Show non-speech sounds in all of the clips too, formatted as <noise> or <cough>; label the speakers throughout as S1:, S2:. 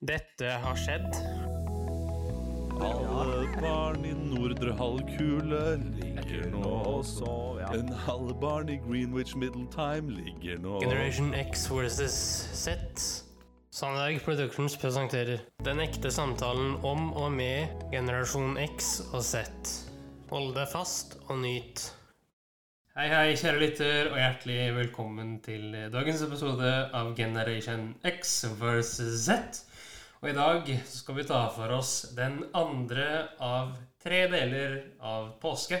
S1: Dette har skjedd.
S2: Alle barn i nordre halvkule ligger nå og sover. En halv barn i Greenwich Middle Time ligger nå
S1: Generation X versus Z. Sandberg Productions presenterer Den ekte samtalen om og med generasjon X og Z. Hold deg fast og nyt. Hei, hei, kjære lytter, og hjertelig velkommen til dagens episode av Generation X versus Z. Og i dag så skal vi ta for oss den andre av tre deler av påske.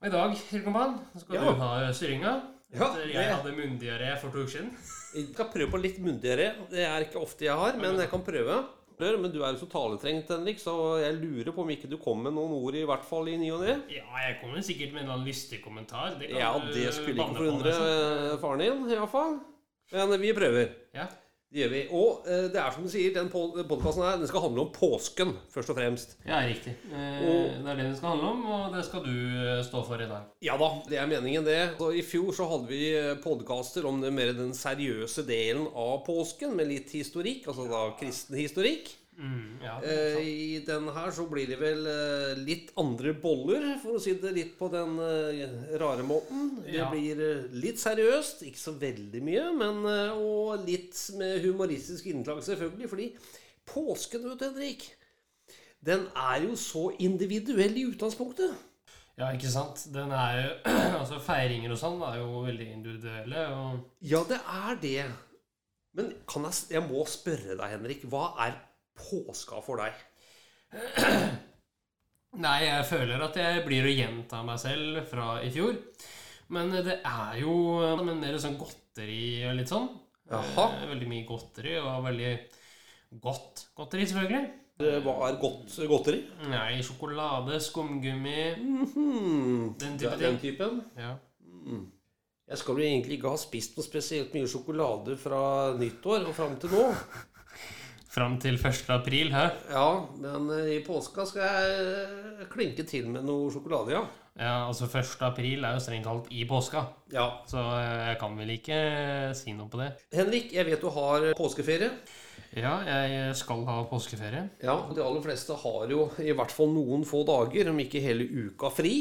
S1: Og i dag, Hilkompan, skal
S3: Ja.
S1: du ha styringa.
S3: Ja,
S1: jeg hadde myndigere for to uker siden.
S3: Jeg skal prøve på litt mundigere. Det er ikke ofte jeg har, men jeg kan prøve. Men du er jo så taletrengt, Henrik, så jeg lurer på om ikke du kommer med noen ord i hvert fall i ny og ne.
S1: Ja, jeg kommer sikkert med en eller annen lystig kommentar. Det kan
S3: Ja, det skulle ikke forundre
S1: nesten.
S3: eh, faren din, iallfall. Men vi prøver.
S1: Ja.
S3: Det gjør vi. Og eh, det er som du sier, den podkasten her den skal handle om påsken, først og fremst.
S1: ja, riktig. Eh,
S3: Og-
S1: det er det den skal handle om, og det skal du eh, stå for i dag.
S3: Ja da, det er meningen, det. Så I fjor så hadde vi podkaster om det mer den seriøse delen av påsken, med litt historikk, altså da kristen historikk.
S1: Mm, ja,
S3: Eh. I den her så blir det vel uh, litt andre boller, for å si det litt på den uh, rare måten. Det
S1: Ja.
S3: blir litt seriøst, ikke så veldig mye, men og litt med humoristisk innslag, selvfølgelig. Fordi påsken, vet du, Henrik, den er jo så individuell i utgangspunktet.
S1: ja, ikke sant. Den er jo <clears throat> Altså, feiringer og sånn er jo veldig individuelle, og
S3: Ja, det er det. Men kan jeg, jeg må spørre deg, Henrik. Hva er påska for deg?
S1: Nei, jeg føler at jeg blir å gjenta meg selv fra i fjor. Men det er jo men mer sånn godteri og litt sånn.
S3: Jaha.
S1: Eh, Veldig mye godteri, og veldig godt godteri, selvfølgelig.
S3: Hva er godt godteri?
S1: Nei, sjokolade, skumgummi
S3: Hmm,
S1: Den type
S3: er den
S1: ting.
S3: typen.
S1: Ja.
S3: Jeg skal jo egentlig ikke ha spist noe spesielt mye sjokolade fra nyttår og fram til nå.
S1: Fram til 1. april, hæ?
S3: Ja, men eh, i påska skal jeg eh, klinke til med noe sjokolade, ja.
S1: Ja, altså 1. april er jo strengt talt i påska.
S3: Ja.
S1: Så eh, jeg kan vel ikke si noe på det.
S3: Henrik, jeg vet du har påskeferie.
S1: Ja, jeg skal ha påskeferie.
S3: Ja, De aller fleste har jo i hvert fall noen få dager, om ikke hele uka, fri.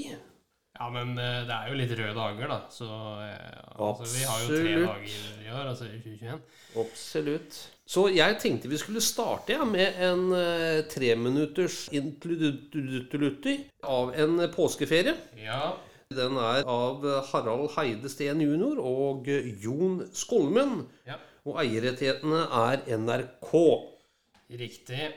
S1: Ja, men eh, det er jo litt røde dager, da. Så eh, altså, vi har jo tre dager i år, altså i 2021.
S3: Absolutt. Så jeg tenkte vi skulle starte ja, med en uh, treminutters introdutti av en påskeferie.
S1: Ja,
S3: Den er av Harald Heide Steen jr. og Jon Skolmen.
S1: ja,
S3: Og eierrettighetene er NRK.
S1: riktig.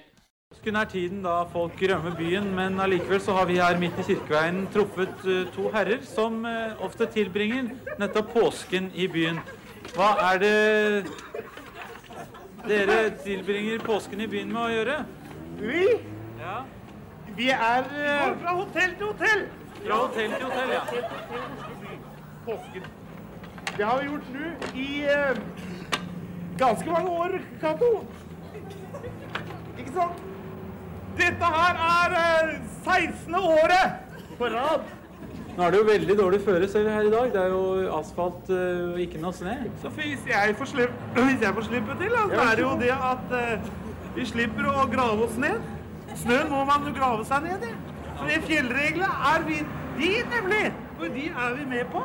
S4: Påsken er tiden da folk rømmer byen, men allikevel så har vi her midt i Kirkeveien truffet eh, to herrer som eh, ofte tilbringer nettopp påsken i byen. Hva er det dere tilbringer påsken i byen med å gjøre?
S5: Vi,
S4: Ja,
S5: vi er går fra hotell til hotell.
S4: Fra hotell til hotell, ja.
S5: Påsken. Det har vi gjort nå i eh, ganske mange år, Cato. Ikke sant? Dette her er eh, 16. året på rad.
S4: Nå er det jo veldig dårlig føre selv her i dag. Det er jo asfalt eh, og ikke noe snø.
S5: Så hvis jeg får slippe, <clears throat> slippe til, så er det jo det at eh, vi slipper å grave oss ned. Snø må man jo grave seg ned i. For det fjellreglene er vi De, nemlig! Og de er vi med på.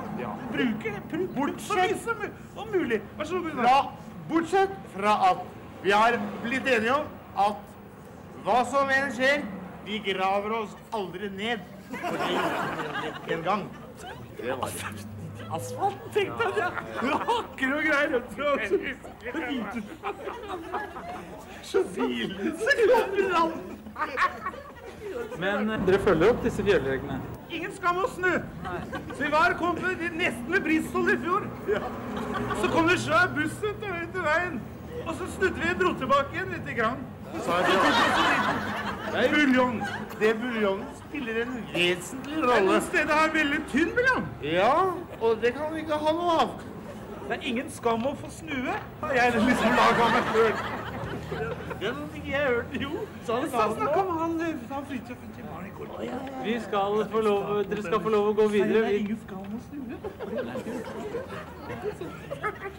S5: Bruker bruke bort så mye som om mulig. Vær så god, Bortsett fra at vi har blitt enige om at hva som enn skjer, vi graver oss aldri ned. For det gjorde vi en gang. Det var asfalt, tenkte jeg. Ja. Hakker og greier. Så bilen så kommer han.
S4: Men eh, dere følger opp disse fjellreglene.
S5: Ingen skam å snu. Så vi var kommet nesten ved Bristol i fjor. Så kom det svær buss ut til veien. Og så snudde vi og dro tilbake igjen lite grann. Så er det buljong. Det buljongen spiller en vesentlig rolle. Det stedet har veldig tynn buljong. Ja, og det kan vi ikke ha noe av. Det er ingen skam å få snue, har jeg liksom laga meg sjøl. Er sånn ikke jeg hørt, Jo, sa han sa snakk om han, han Fridtjof i går.
S4: Vi skal få lov, dere skal få lov å gå videre. Det er
S5: Ingen skam å noe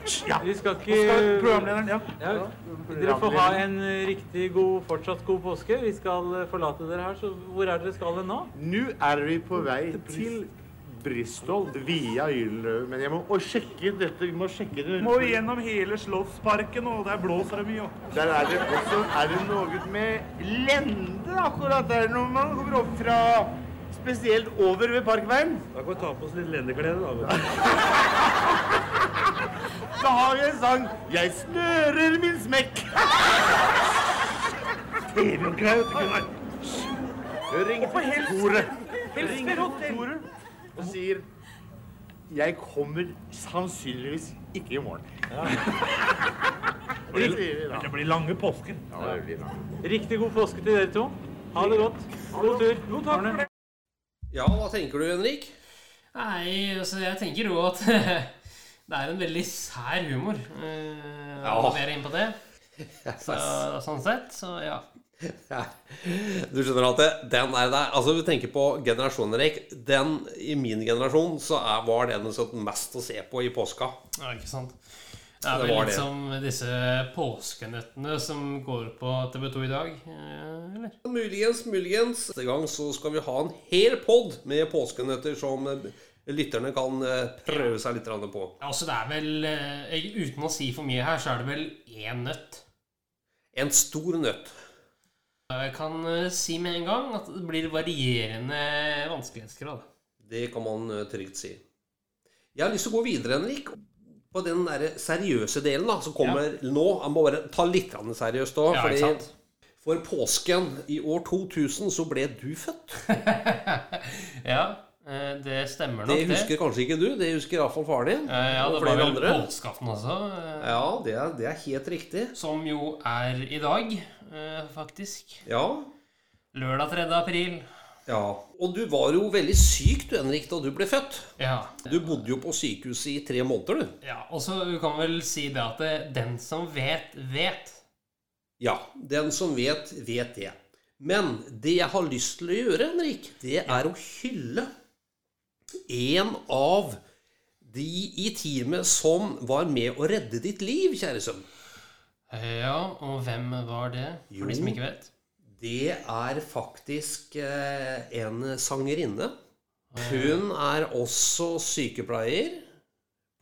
S5: stue.
S4: vi skal ikke
S5: Programlederen, ja.
S4: Ja, dere får ha en riktig god, fortsatt god påske. Vi skal eh, forlate dere her, så hvor er dere skal nå?
S6: Nå er vi på vei til Bristol via Gyldenløve. Men jeg må å sjekke dette. Vi må sjekke det.
S5: Må gjennom hele Slottsparken, og der blåser det mye.
S6: Der er det også er det noe med lende akkurat der når man kommer opp fra Spesielt over ved Parkveien.
S5: Da kan vi ta på oss litt lendeklede, da. <laughs>
S6: Da har jeg en sang 'Jeg snører min smekk'.
S5: Du, Gunnar.
S6: Ring
S5: på hotell.
S6: Tore og sier 'Jeg kommer sannsynligvis ikke i morgen'. Det blir.
S5: Det blir lange påsker.
S6: Ja, det blir bra.
S4: Riktig god påske til dere to. Ha det godt. God tur.
S5: Jo, takk for det.
S3: Ja, hva tenker du, Henrik?
S1: Nei, altså jeg tenker jo at <laughs> det er en veldig sær humor. Uh,
S3: Ja.
S1: Mer inn på det. <laughs> Så, sånn sett, så ja.
S3: Ja. Du skjønner at det, den er der Altså, vi tenker på generasjonen, Erik. Den, I min generasjon så er, var den sånn mest å se på i påska.
S1: ja. Ikke sant? Det er vel litt som disse påskenøttene som går på TV2 i dag, eh, eller?
S3: Muligens, muligens. Neste gang så skal vi ha en hel pod med påskenøtter som eh, lytterne kan eh, prøve seg litt på. på.
S1: Altså, det er vel eh, Uten å si for mye her, så er det vel én nøtt.
S3: En stor nøtt.
S1: Jeg kan eh, si med en gang at det blir varierende vanskelighetsgrad.
S3: Det kan man trygt si. Jeg har lyst til å gå videre, Henrik. På den der seriøse delen da, som kommer nå. Jeg må bare ta litt seriøst òg.
S1: Ja, sant?
S3: for påsken i år 2000 så ble du født. <laughs>
S1: Ja, det stemmer nok,
S3: Det husker kanskje ikke du. Det husker iallfall faren din.
S1: Eh, Ja, det var vel
S3: andre.
S1: påskeaften også. eh,
S3: Ja, det er, det er helt riktig.
S1: Som jo er i dag, eh, faktisk.
S3: Ja.
S1: Lørdag 3. april.
S3: ja. Og du var jo veldig syk du, Henrik, da du ble født.
S1: Ja.
S3: Du bodde jo på sykehuset i tre måneder, du.
S1: ja og så kan vel si det at det, den som vet, vet.
S3: Ja, den som vet, vet det. Men det jeg har lyst til å gjøre, Henrik, det er å hylle en av de i teamet som var med å redde ditt liv, kjære sønn.
S1: Ja, og hvem var det? For de som ikke vet.
S3: Det er faktisk eh, en sangerinne. Hun er også sykepleier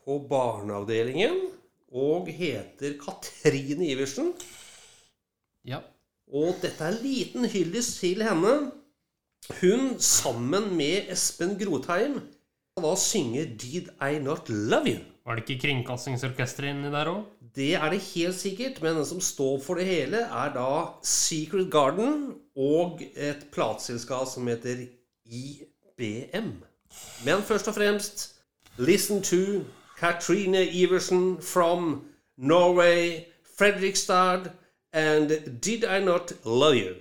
S3: på barneavdelingen og heter Katrine Iversen.
S1: Ja.
S3: Og dette er en liten hyllest til henne. Hun sammen med Espen Grotheim da synger 'Did I Not Love You'.
S1: Var det ikke Kringkastingsorkesteret inni der òg?
S3: Det er det helt sikkert, men den som står for det hele, er da Secret Garden og et plateselskap som heter IBM. Men først og fremst Listen to Katrine Iversen from Norway, Fredrikstad, and Did I Not Love You?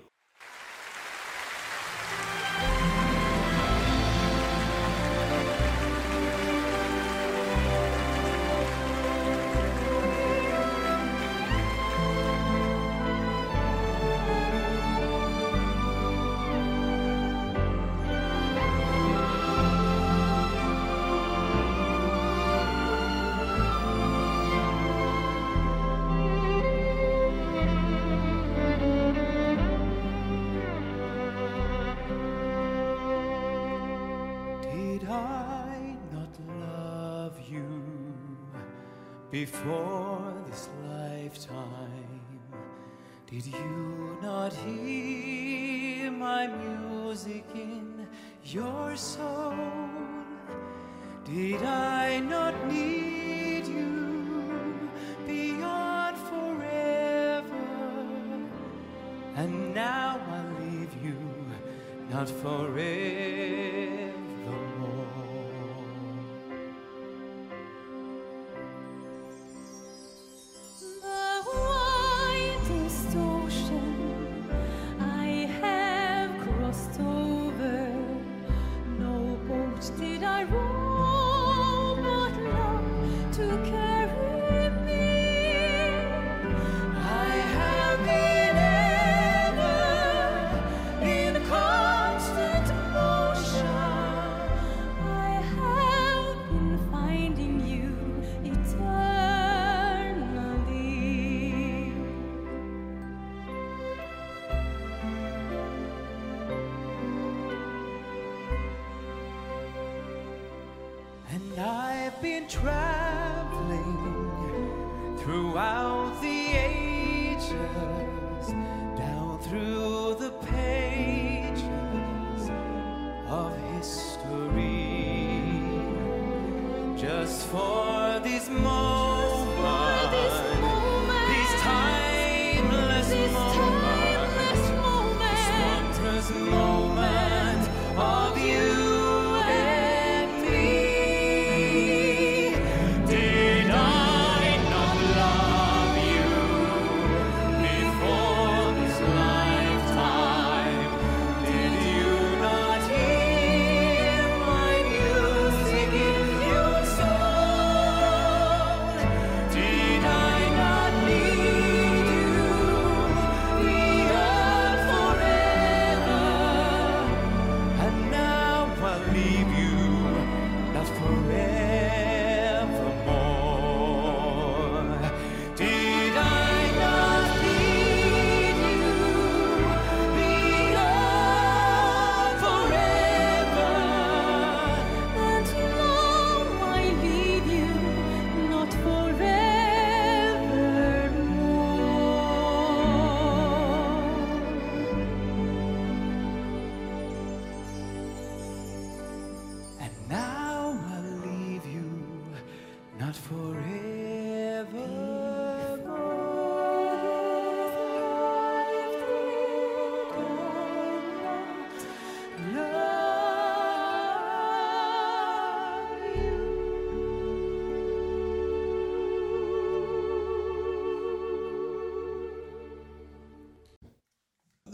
S7: Before this lifetime? Did you not hear my music in your soul? Did I not need you beyond forever? And now I leave you not forevermore.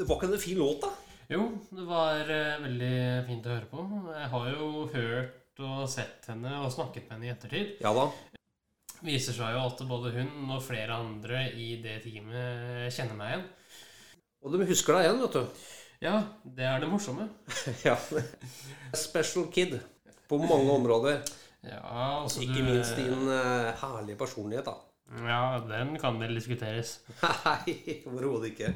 S3: Var ikke en fin låt, da?
S1: Jo, det var eh, veldig fint å høre på. Jeg har jo hørt og sett henne og snakket med henne i ettertid.
S3: Ja da.
S1: Viser seg jo at både hun og flere andre i det teamet kjenner meg igjen.
S3: Og de husker deg igjen, vet du.
S1: Ja, det er det morsomme. <laughs>
S3: Ja. Special kid på mange områder.
S1: Ja, altså
S3: Ikke
S1: du-
S3: minst din eh, herlige personlighet, da.
S1: Ja, den kan vel diskuteres. <laughs>
S3: Nei, overhodet ikke.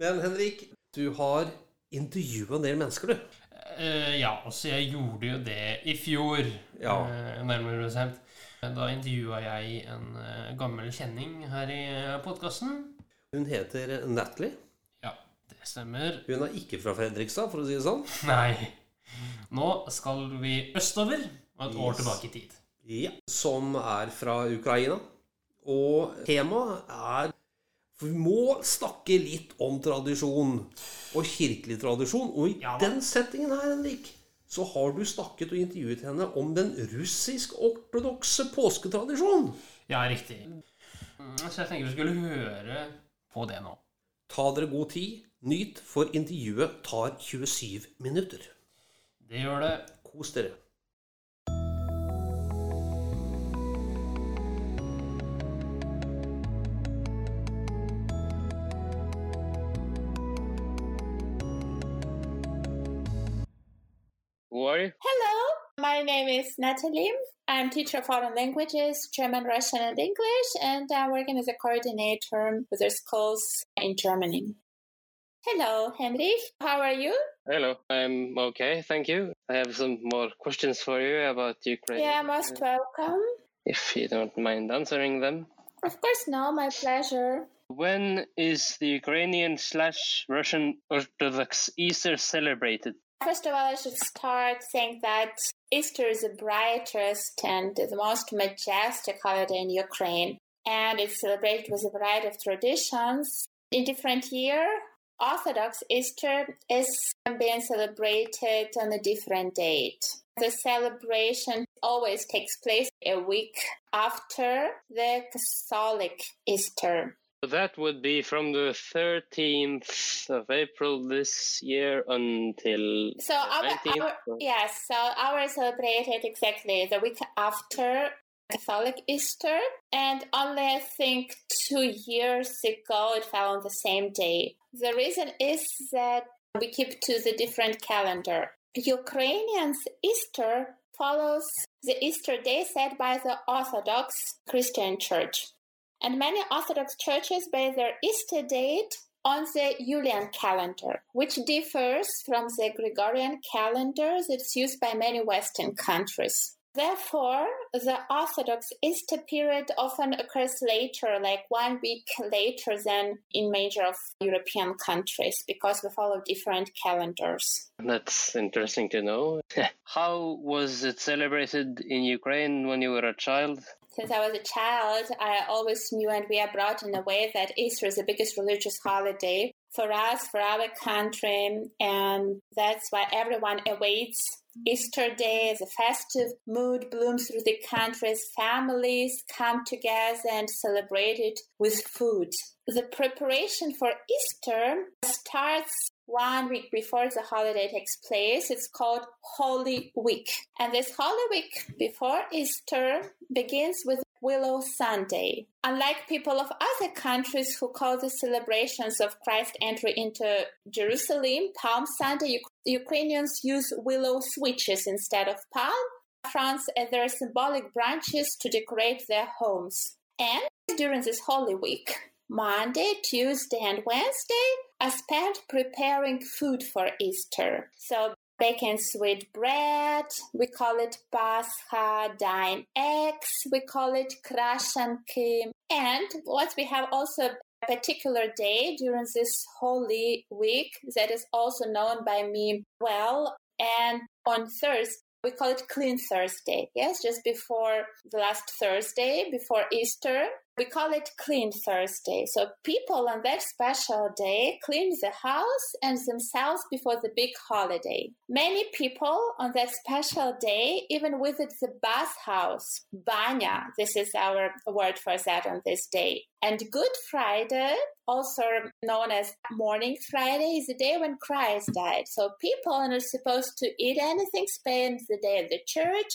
S3: Men Henrik, du har intervjua en del mennesker, du.
S1: Uh, ja, altså jeg gjorde jo det i fjor,
S3: Ja.
S1: uh, nærmere bestemt. Da intervjua jeg en uh, gammel kjenning her i podkasten.
S3: Hun heter Natalie.
S1: Ja, det stemmer.
S3: Hun er ikke fra Fredrikstad, for å si det sånn. <laughs>
S1: Nei. Nå skal vi østover og et år tilbake i tid.
S3: Ja. Som er fra Ukraina. Og temaet er For vi må snakke litt om tradisjon. Og kirkelig tradisjon. Og i
S1: Ja
S3: den settingen her, Henrik, så har du snakket og intervjuet henne om den russisk-ortodokse påsketradisjonen.
S1: Ja, riktig. Mm, Så jeg tenker vi skulle høre på det nå.
S3: Ta dere god tid. Nyt, for intervjuet tar 27 minutter.
S1: Det gjør det.
S3: Kos dere.
S8: Who?
S9: Hello, my name is Natalie. I'm teacher of foreign languages, German, Russian, and English, and I'm working as a coordinator with the schools in Germany. Hello, Henrik. How are you?
S8: Hello, I'm okay, thank you. I have some more questions for you about Ukraine.
S9: Yeah, most welcome.
S8: If you don't mind answering them.
S9: Of course, no, my pleasure.
S8: When is the Ukrainian slash Russian Orthodox Easter celebrated?
S9: First of all, I should start saying that Easter is the brightest and the most majestic holiday in Ukraine, and it's celebrated with a variety of traditions. In different year, Orthodox Easter is being celebrated on a different date. The celebration always takes place a week after the Catholic Easter.
S8: That would be from the 13th of April this year until
S9: So our,
S8: 19th.
S9: our yes, so our celebrated exactly the week after Catholic Easter, and only I think two years ago it fell on the same day. The reason is that we keep to the different calendar. Ukrainians Easter follows the Easter day set by the Orthodox Christian Church. And many Orthodox churches base their Easter date on the Julian calendar, which differs from the Gregorian calendar that's used by many Western countries. Therefore, the Orthodox Easter period often occurs later, like one week later than in major of European countries, because we follow different calendars.
S8: That's interesting to know. <laughs> How was it celebrated in Ukraine when you were a child?
S9: Since I was a child, I always knew and we are brought in a way that Easter is the biggest religious holiday for us, for our country, and that's why everyone awaits Easter Day as a festive mood blooms through the country's families come together and celebrate it with food. The preparation for Easter starts one week before the holiday takes place. It's called Holy Week. And this Holy Week before Easter begins with Willow Sunday. Unlike people of other countries who call the celebrations of Christ's entry into Jerusalem Palm Sunday, Ukrainians use willow switches instead of palm fronds as eh, their symbolic branches to decorate their homes. And during this Holy Week, Monday, Tuesday, and Wednesday are spent preparing food for Easter. So baking sweet bread, we call it Pascha, dine eggs, we call it krashanki. And what we have also a particular day during this holy week that is also known by me well. And on Thursday, we call it Clean Thursday. Yes, just before the last Thursday, before Easter, we call it Clean Thursday. So people on that special day clean the house and themselves before the big holiday. Many people on that special day even visit the bathhouse, banya. This is our word for that on this day. And Good Friday, also known as mourning Friday, is the day when Christ died. So people are not supposed to eat anything, spend the day at the church.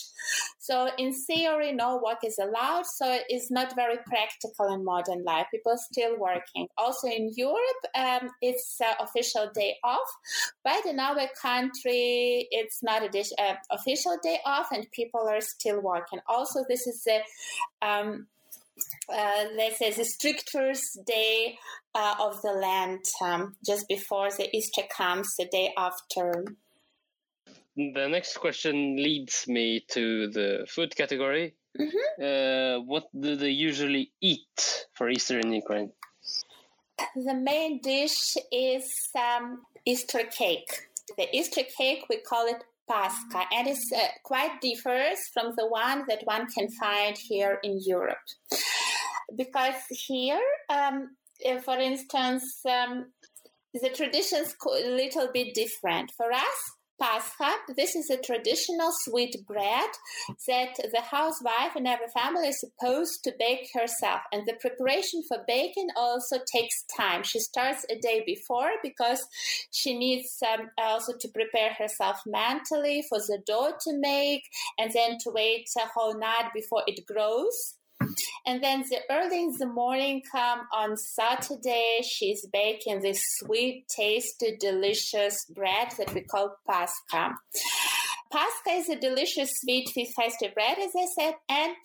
S9: So in theory, no work is allowed. So it's not very practical in modern life. People still working. Also in Europe, um, it's uh, official day off, but in our country, it's not a dish, uh, official day off, and people are still working. Also, this is the um, uh, let's say the strictest day uh, of the land um, just before the Easter comes, the day after.
S8: The next question leads me to the food category. Uh, what do they usually eat for Easter in Ukraine?
S9: The main dish is um, Easter cake. The Easter cake, we call it Pascha, and it uh, quite differs from the one that one can find here in Europe. Because here, um, uh, for instance, um, the traditions a little bit different. For us, Pascha, this is a traditional sweet bread that the housewife in every family is supposed to bake herself. And the preparation for baking also takes time. She starts a day before because she needs um, also to prepare herself mentally for the dough to make and then to wait a whole night before it grows. And then the early in the morning come on Saturday, she's baking this sweet, tasty, delicious bread that we call Pascha. Pascha is a delicious sweet festive bread, as I said, and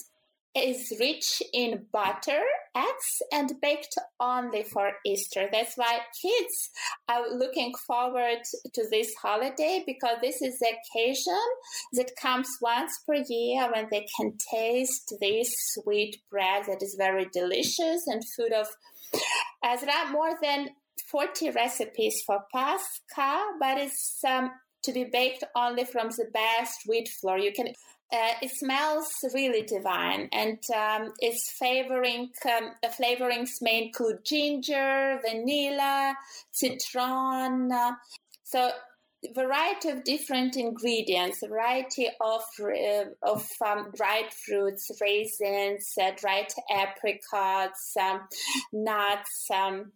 S9: is rich in butter, eggs, and baked only for Easter. That's why kids are looking forward to this holiday because this is the occasion that comes once per year when they can taste this sweet bread that is very delicious and full of. Are more than 40 recipes for Pascha, but it's um, to be baked only from the best wheat flour. You can uh, it smells really divine, and um, its flavoring um, the flavorings may include ginger, vanilla, citron. Uh, so variety of different ingredients, variety of uh, of um, dried fruits, raisins, uh, dried apricots, um, nuts. Um,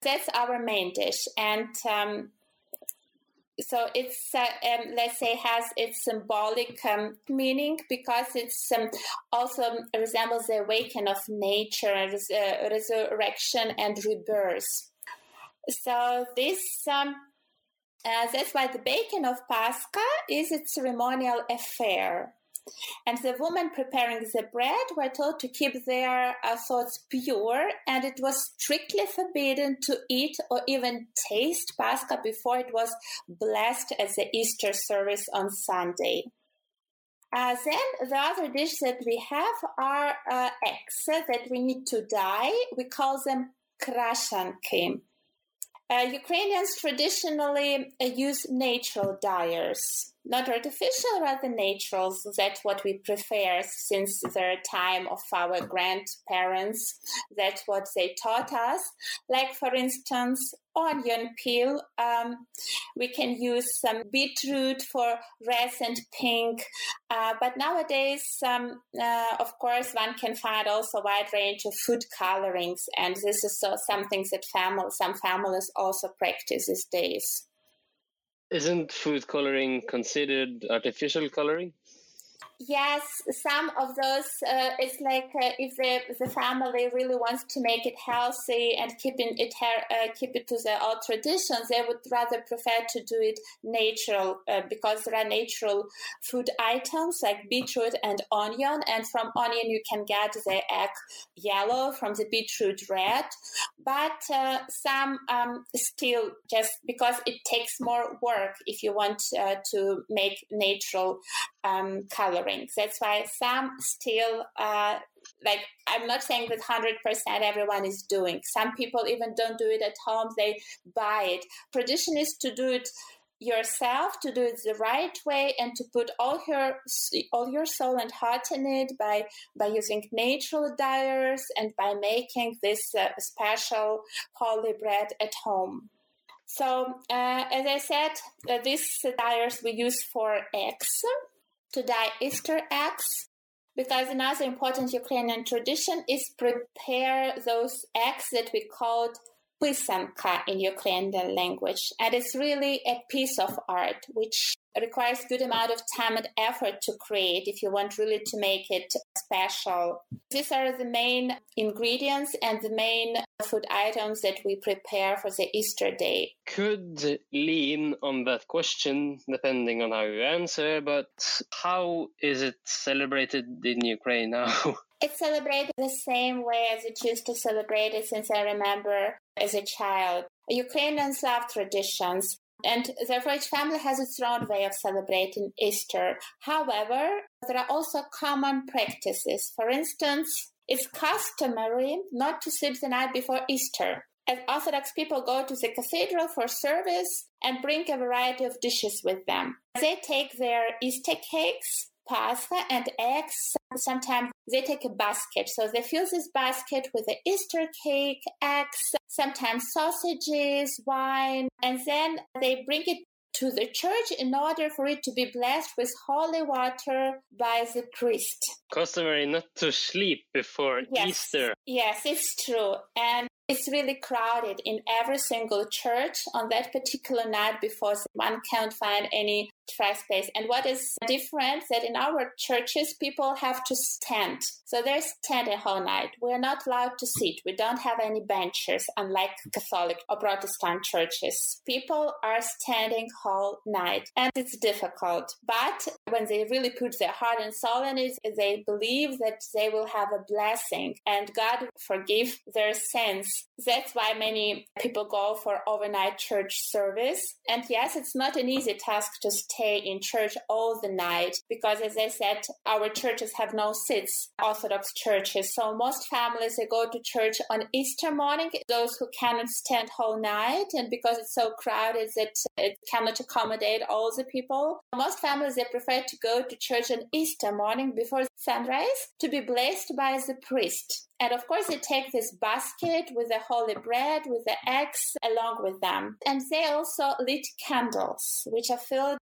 S9: that's our main dish, and um, so it's uh, um, let's say has its symbolic um, meaning because it's um, also resembles the awakening of nature, res- uh, resurrection, and rebirth. So this um, uh, that's why the baking of Pascha is a ceremonial affair. And the women preparing the bread were told to keep their uh, thoughts pure, and it was strictly forbidden to eat or even taste Pascha before it was blessed at the Easter service on Sunday. Uh, then the other dishes that we have are uh, eggs that we need to dye. We call them krashanki. Uh, Ukrainians traditionally uh, use natural dyers, not artificial, rather natural. So that's what we prefer since the time of our grandparents. That's what they taught us. Like, for instance, onion peel. Um, we can use some beetroot for red and pink. Uh, but nowadays, um, uh, of course, one can find also a wide range of food colorings, and this is so something that family, some families also practice these days.
S8: Isn't food coloring considered artificial coloring?
S9: Yes, some of those. Uh, it's like uh, if the, the family really wants to make it healthy and keeping it uh, keep it to the old traditions, they would rather prefer to do it natural uh, because there are natural food items like beetroot and onion, and from onion you can get the egg yellow, from the beetroot red. But uh, some um, still just because it takes more work if you want uh, to make natural um, color that's why some still, uh, like, I'm not saying that 100% everyone is doing. Some people even don't do it at home, they buy it. Tradition is to do it yourself to do it the right way and to put all your all your soul and heart in it by by using natural dyers and by making this uh, special holy bread at home so uh, as i said uh, these dyers we use for eggs to dye Easter eggs because another important Ukrainian tradition is prepare those eggs that we called pisanka in Ukrainian language. And it's really a piece of art which requires good amount of time and effort to create if you want really to make it special. These are the main ingredients and the main food items that we prepare for the Easter day.
S8: Could lean on that question depending on how you answer, but how is it celebrated in Ukraine now? <laughs>
S9: It's celebrated the same way as it used to celebrate it since I remember as a child. Ukrainians love traditions. And therefore, each family has its own way of celebrating Easter. However, there are also common practices. For instance, it's customary not to sleep the night before Easter. As Orthodox people go to the cathedral for service and bring a variety of dishes with them. They take their Easter cakes, pasta, and eggs. Sometimes they take a basket. So they fill this basket with the Easter cake, eggs, sometimes sausages, wine, and then they bring it to the church in order for it to be blessed with holy water by the priest.
S8: Customary not to sleep before
S9: Yes.
S8: Easter.
S9: Yes, it's true. And it's really crowded in every single church on that particular night before one can't find any space. And what is different that in our churches people have to stand. So they're standing whole night. We're not allowed to sit. We don't have any benches, unlike Catholic or Protestant churches. People are standing whole night, and it's difficult. But when they really put their heart and soul in it, they believe that they will have a blessing, and God forgive their sins. That's why many people go for overnight church service. And yes, it's not an easy task to stay in church all the night because, as I said, our churches have no seats, Orthodox churches. So most families they go to church on Easter morning. Those who cannot stand whole night, and because it's so crowded that it cannot accommodate all the people, most families they prefer to go to church on Easter morning before sunrise to be blessed by the priest. And of course, they take this basket with the holy bread, with the eggs along with them. And they also lit candles, which are filled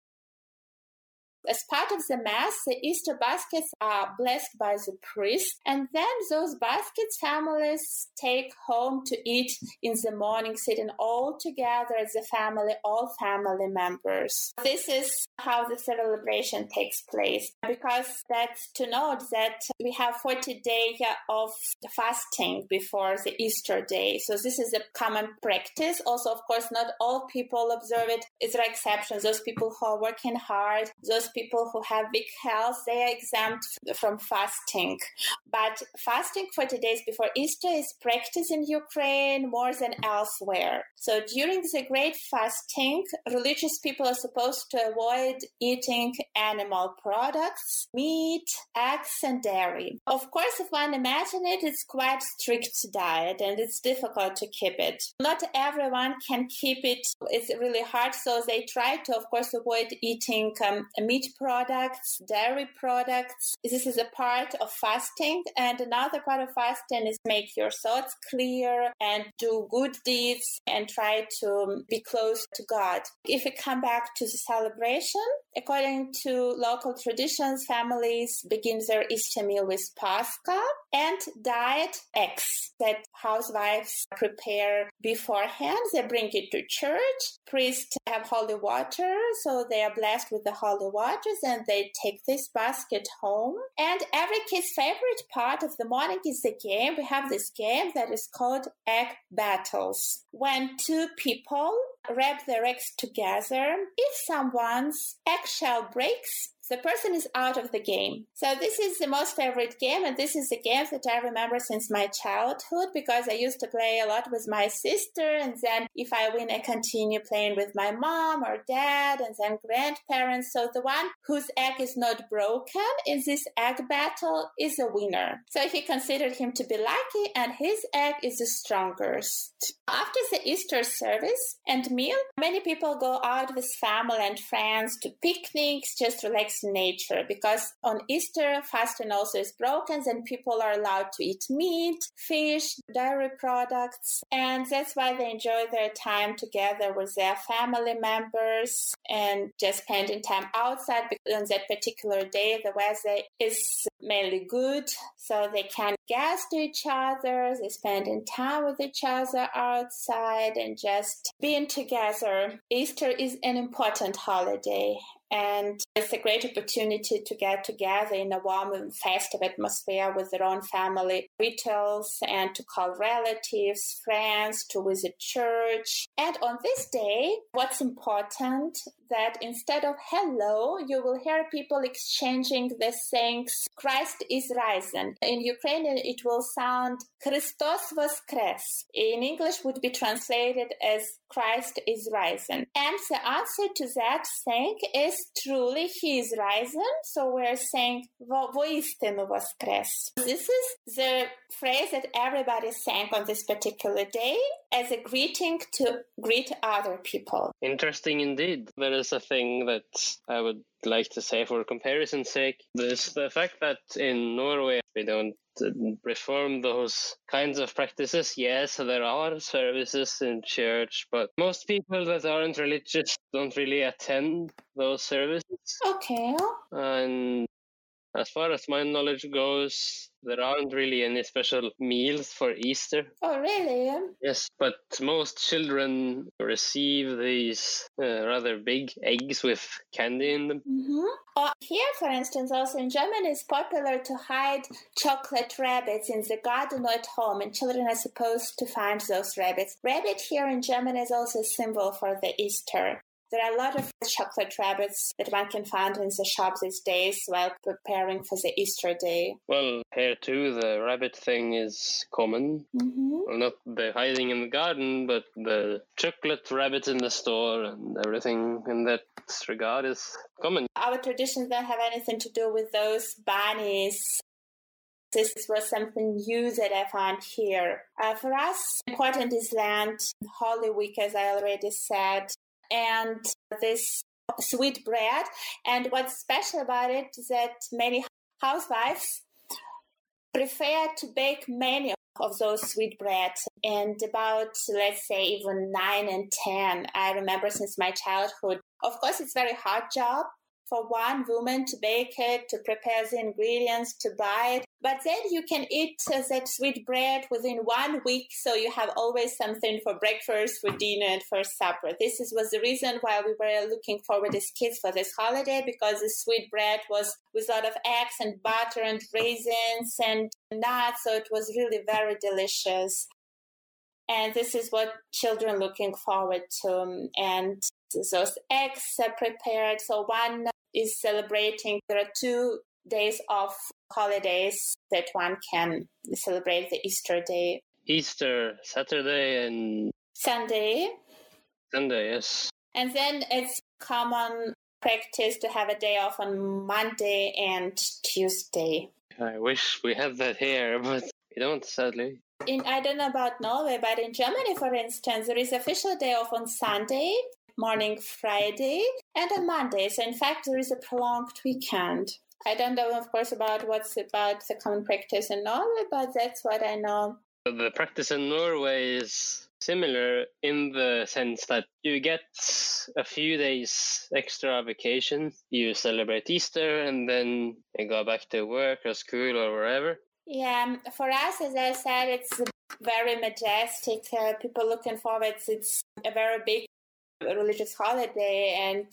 S9: as part of the mass, the Easter baskets are blessed by the priest, and then those baskets families take home to eat in the morning, sitting all together as a family, all family members. This is how the celebration takes place, because that's to note that we have 40 days of fasting before the Easter day. So this is a common practice. Also, of course, not all people observe it. There are exceptions. Those people who are working hard, those people who have weak health, they are exempt from fasting. But fasting for the days before Easter is practiced in Ukraine more than elsewhere. So during the Great Fasting, religious people are supposed to avoid eating animal products, meat, eggs, and dairy. Of course, if one imagines it, it's quite strict diet and it's difficult to keep it. Not everyone can keep it. It's really hard, so they try to, of course, avoid eating um, meat products, dairy products. This is a part of fasting, and another part of fasting is make your thoughts clear and do good deeds and try to be close to God. If we come back to the celebration, according to local traditions, families begin their Easter meal with Pascha and diet eggs that housewives prepare beforehand. They bring it to church. Priests have holy water, so they are blessed with the holy waters and they take this basket home. And every kid's favorite part of the morning is the game. We have this game that is called egg battles. When two people wrap their eggs together, if someone's eggshell breaks, the person is out of the game. So this is the most favorite game, and this is the game that I remember since my childhood because I used to play a lot with my sister, and then if I win, I continue playing with my mom or dad, and then grandparents. So the one whose egg is not broken in this egg battle is a winner. So he considered him to be lucky, and his egg is the strongest. After the Easter service and meal, many people go out with family and friends to picnics, just relax nature. Because on Easter, fasting also is broken, and people are allowed to eat meat, fish, dairy products, and that's why they enjoy their time together with their family members and just spending time outside. Because on that particular day, the weather is mainly good, so they can gas to each other. They spending time with each other outside and just being together. Easter is an important holiday and it's a great opportunity to get together in a warm and festive atmosphere with their own family rituals and to call relatives, friends, to visit church. And on this day, what's important that instead of hello, you will hear people exchanging the sayings Christ is risen. In Ukrainian, it will sound Christos voskres. In English, would be translated as Christ is risen. And the answer to that saying is truly he is risen. So we're saying vo voistinu voskres. This is the phrase that everybody sang on this particular day as a greeting to greet other people.
S8: Interesting indeed. There is a thing that I would like to say for comparison's sake. There's the fact that in Norway we don't uh, reform those kinds of practices. Yes, there are services in church, but most people that aren't religious don't really attend those services.
S9: Okay.
S8: And as far as my knowledge goes, there aren't really any special meals for Easter.
S9: Oh, really?
S8: Yes, but most children receive these uh, rather big eggs with candy in them.
S9: Mm-hmm. Uh, here, for instance, also in Germany, it's popular to hide chocolate rabbits in the garden or at home, and children are supposed to find those rabbits. Rabbit here in Germany is also a symbol for the Easter. There are a lot of chocolate rabbits that one can find in the shop these days while preparing for the Easter day.
S8: Well, here too, the rabbit thing is common.
S9: Mm-hmm.
S8: Well, not the hiding in the garden, but the chocolate rabbit in the store and everything in that regard is common.
S9: Our traditions don't have anything to do with those bunnies this was something new that I found here. Uh, for us, important is Lent, Holy Week, as I already said, and this sweet bread. And what's special about it is that many housewives prefer to bake many of those sweet breads and about let's say even 9 and 10 i remember since my childhood of course it's very hard job for one woman to bake it, to prepare the ingredients, to buy it. But then you can eat uh, that sweet bread within one week, so you have always something for breakfast, for dinner, and for supper. This is, was the reason why we were looking forward as kids for this holiday because the sweet bread was with a lot of eggs and butter and raisins and nuts, so it was really very delicious. And this is what children looking forward to. And those eggs are prepared. So one is celebrating. There are two days of holidays that one can celebrate the Easter day.
S8: Easter Saturday and
S9: Sunday,
S8: Sunday, yes.
S9: and then it's common practice to have a day off on Monday and Tuesday.
S8: I wish we had that here, <laughs> but we don't, sadly.
S9: In I don't know about Norway, but in Germany, for instance, there is official day off on Sunday, morning Friday, and on Monday. So in fact, there is a prolonged weekend. I don't know, of course, about what's about the common practice in Norway, but that's what I know.
S8: The practice in Norway is similar in the sense that you get a few days extra vacation. You celebrate Easter and then you go back to work or school or wherever.
S9: Yeah, um, for us, as I said, it's very majestic. Uh, people looking forward. It's a very big religious holiday, and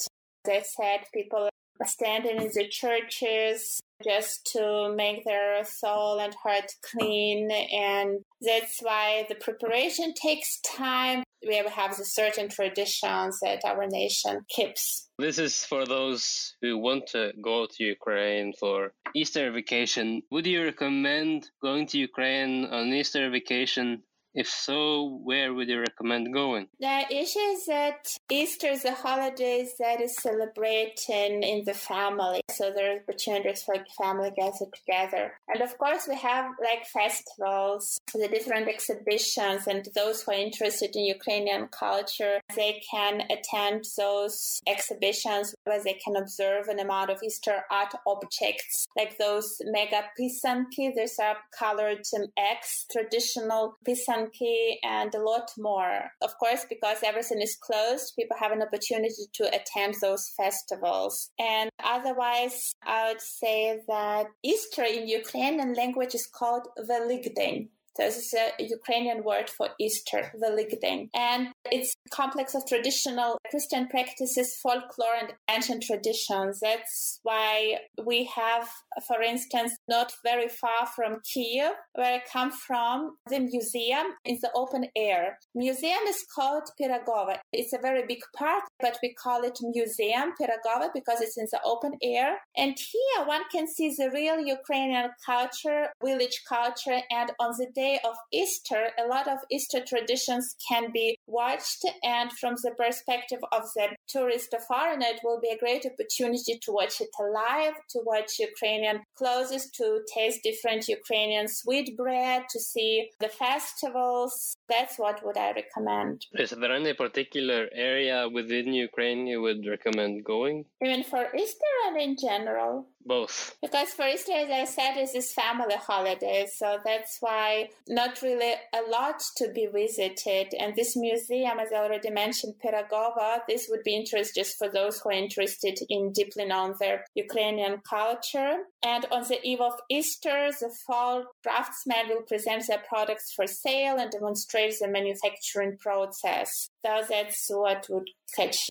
S9: they said, people standing in the churches just to make their soul and heart clean, and that's why the preparation takes time. We have the certain traditions that our nation keeps.
S8: This is for those who want to go to Ukraine for Easter vacation. Would you recommend going to Ukraine on Easter vacation? If so, where would you recommend going?
S9: The issue is that Easter is a holiday that is celebrated in the family, so there are opportunities for family gather together. And of course, we have like festivals, the different exhibitions, and those who are interested in Ukrainian culture, they can attend those exhibitions where they can observe an amount of Easter art objects, like those mega pisanki. These are colored um, eggs, traditional pisanki monkey and a lot more. Of course, because everything is closed, people have an opportunity to attend those festivals. And otherwise, I would say that Easter in Ukrainian language is called Velikden. This is a Ukrainian word for Easter, Velikden. And it's a complex of traditional Christian practices, folklore, and ancient traditions. That's why we have, for instance, not very far from Kiev, where I come from, the museum is the open air. Museum is called Piragova. It's a very big park, but we call it Museum Piragova because it's in the open air. And here one can see the real Ukrainian culture, village culture, and on the day of Easter, a lot of Easter traditions can be watched. And from the perspective of the tourist or foreigner, it will be a great opportunity to watch it live, to watch Ukrainian clothes, to taste different Ukrainian sweet bread, to see the festivals. That's what would I recommend.
S8: Is there any particular area within Ukraine you would recommend going?
S9: Even for Easter and in general.
S8: Both.
S9: Because for Easter, as I said, is this family holiday, so that's why not really a lot to be visited. And this museum, as I already mentioned, Pirogova, this would be interest just for those who are interested in deeply knowing their Ukrainian culture. And on the eve of Easter, the fall craftsmen will present their products for sale and demonstrate the manufacturing process. So that's what would catch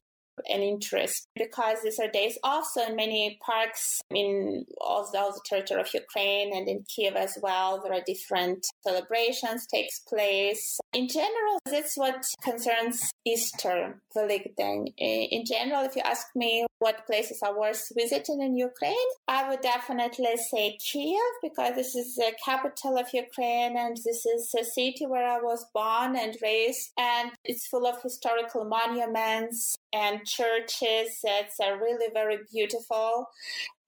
S9: an interest because these are days also in many parks in all, all the territory of Ukraine and in Kiev as well. There are different celebrations takes place. In general, that's what concerns Easter, Velikden. Eh, in general, if you ask me what places are worth visiting in Ukraine, I would definitely say Kiev because this is the capital of Ukraine and this is a city where I was born and raised and it's full of historical monuments and churches. That uh, are really very beautiful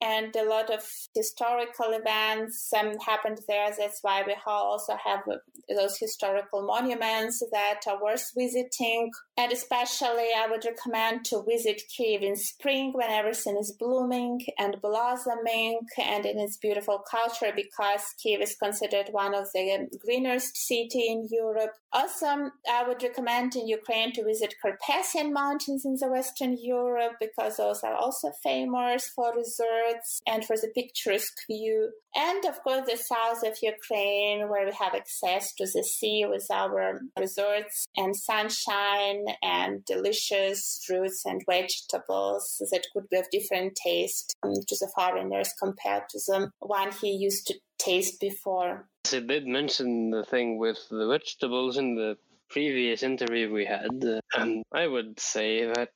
S9: and a lot of historical events um, happened there. That's why we also have uh, those historical monuments that are worth visiting. And especially, I would recommend to visit Kiev in spring when everything is blooming and blossoming and in its beautiful culture because Kiev is considered one of the greenest city in Europe. Also, I would recommend in Ukraine to visit Carpathian Mountains in the Western Europe because those are also famous for resorts and for the picturesque view. And of course, the south of Ukraine, where we have access to the sea with our resorts and sunshine and delicious fruits and vegetables that could be of different taste um, to the foreigners compared to the one he used to taste before.
S8: They did mention the thing with the vegetables in the previous interview we had, and I would say that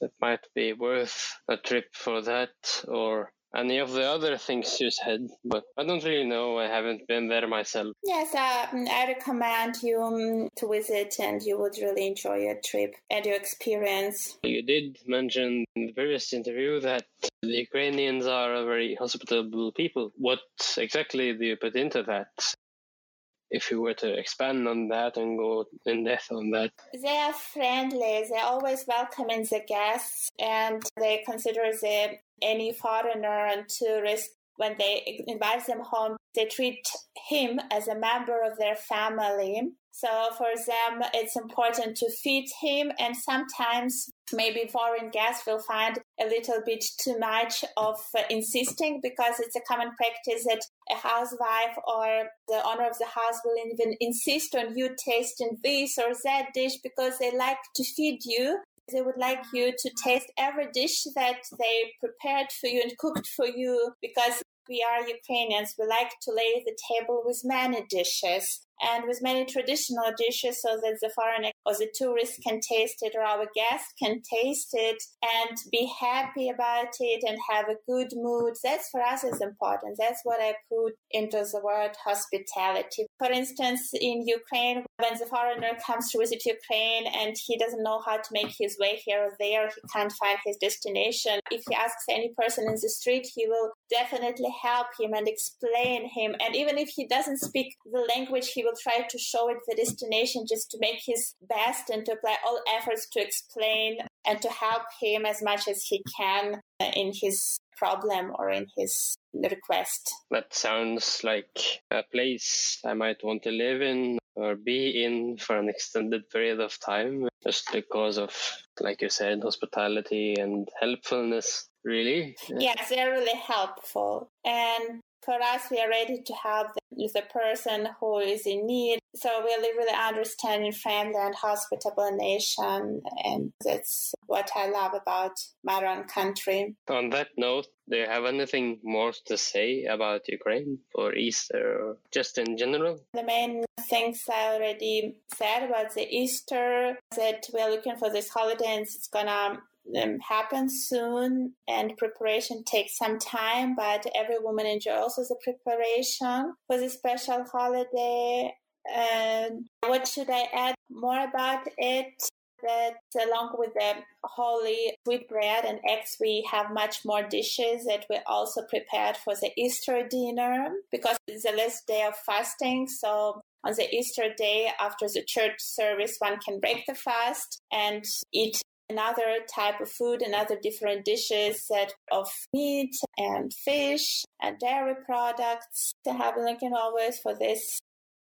S8: it might be worth a trip for that or any of the other things you said, but I don't really know. I haven't been there myself.
S9: Yes, uh, I recommend you um, to visit, and you would really enjoy your trip and your experience.
S8: You did mention in the previous interview that the Ukrainians are a very hospitable people. What exactly do you put into that? If you were to expand on that and go in depth on that,
S9: They are friendly. They're always welcoming the guests, and they consider the any foreigner and tourist when they invite them home. They treat him as a member of their family. So for them, it's important to feed him, and sometimes maybe foreign guests will find a little bit too much of uh, insisting because it's a common practice that a housewife or the owner of the house will even insist on you tasting this or that dish because they like to feed you. They would like you to taste every dish that they prepared for you and cooked for you because we are Ukrainians. We like to lay the table with many dishes and with many traditional dishes so that the foreigner or the tourist can taste it or our guest can taste it and be happy about it and have a good mood. That's for us is important. That's what I put into the word hospitality. For instance, in Ukraine, when the foreigner comes to visit Ukraine and he doesn't know how to make his way here or there, he can't find his destination. If he asks any person in the street, he will definitely help him and explain him. And even if he doesn't speak the language, he will try to show it the destination just to make his best and to apply all efforts to explain and to help him as much as he can in his problem or in his request.
S8: that sounds like a place I might want to live in or be in for an extended period of time just because of, like you said, hospitality and helpfulness, really.
S9: Yes, they're really helpful. And for us, we are ready to help the, person who is in need. So we're really understanding, friendly, and hospitable nation. And that's what I love about my own country.
S8: On that note, do you have anything more to say about Ukraine for Easter or just in general?
S9: The main things I already said about the Easter that we're looking for this holiday and it's gonna um, happen soon and preparation takes some time but every woman enjoys also the preparation for the special holiday. And what should i add more about it? That along with the holy sweet bread and eggs we have much more dishes that we also prepared for the easter dinner because it's the last day of fasting. So on the Easter day after the church service, one can break the fast and eat another type of food another different dishes set of meat and fish and dairy products to have looking always for this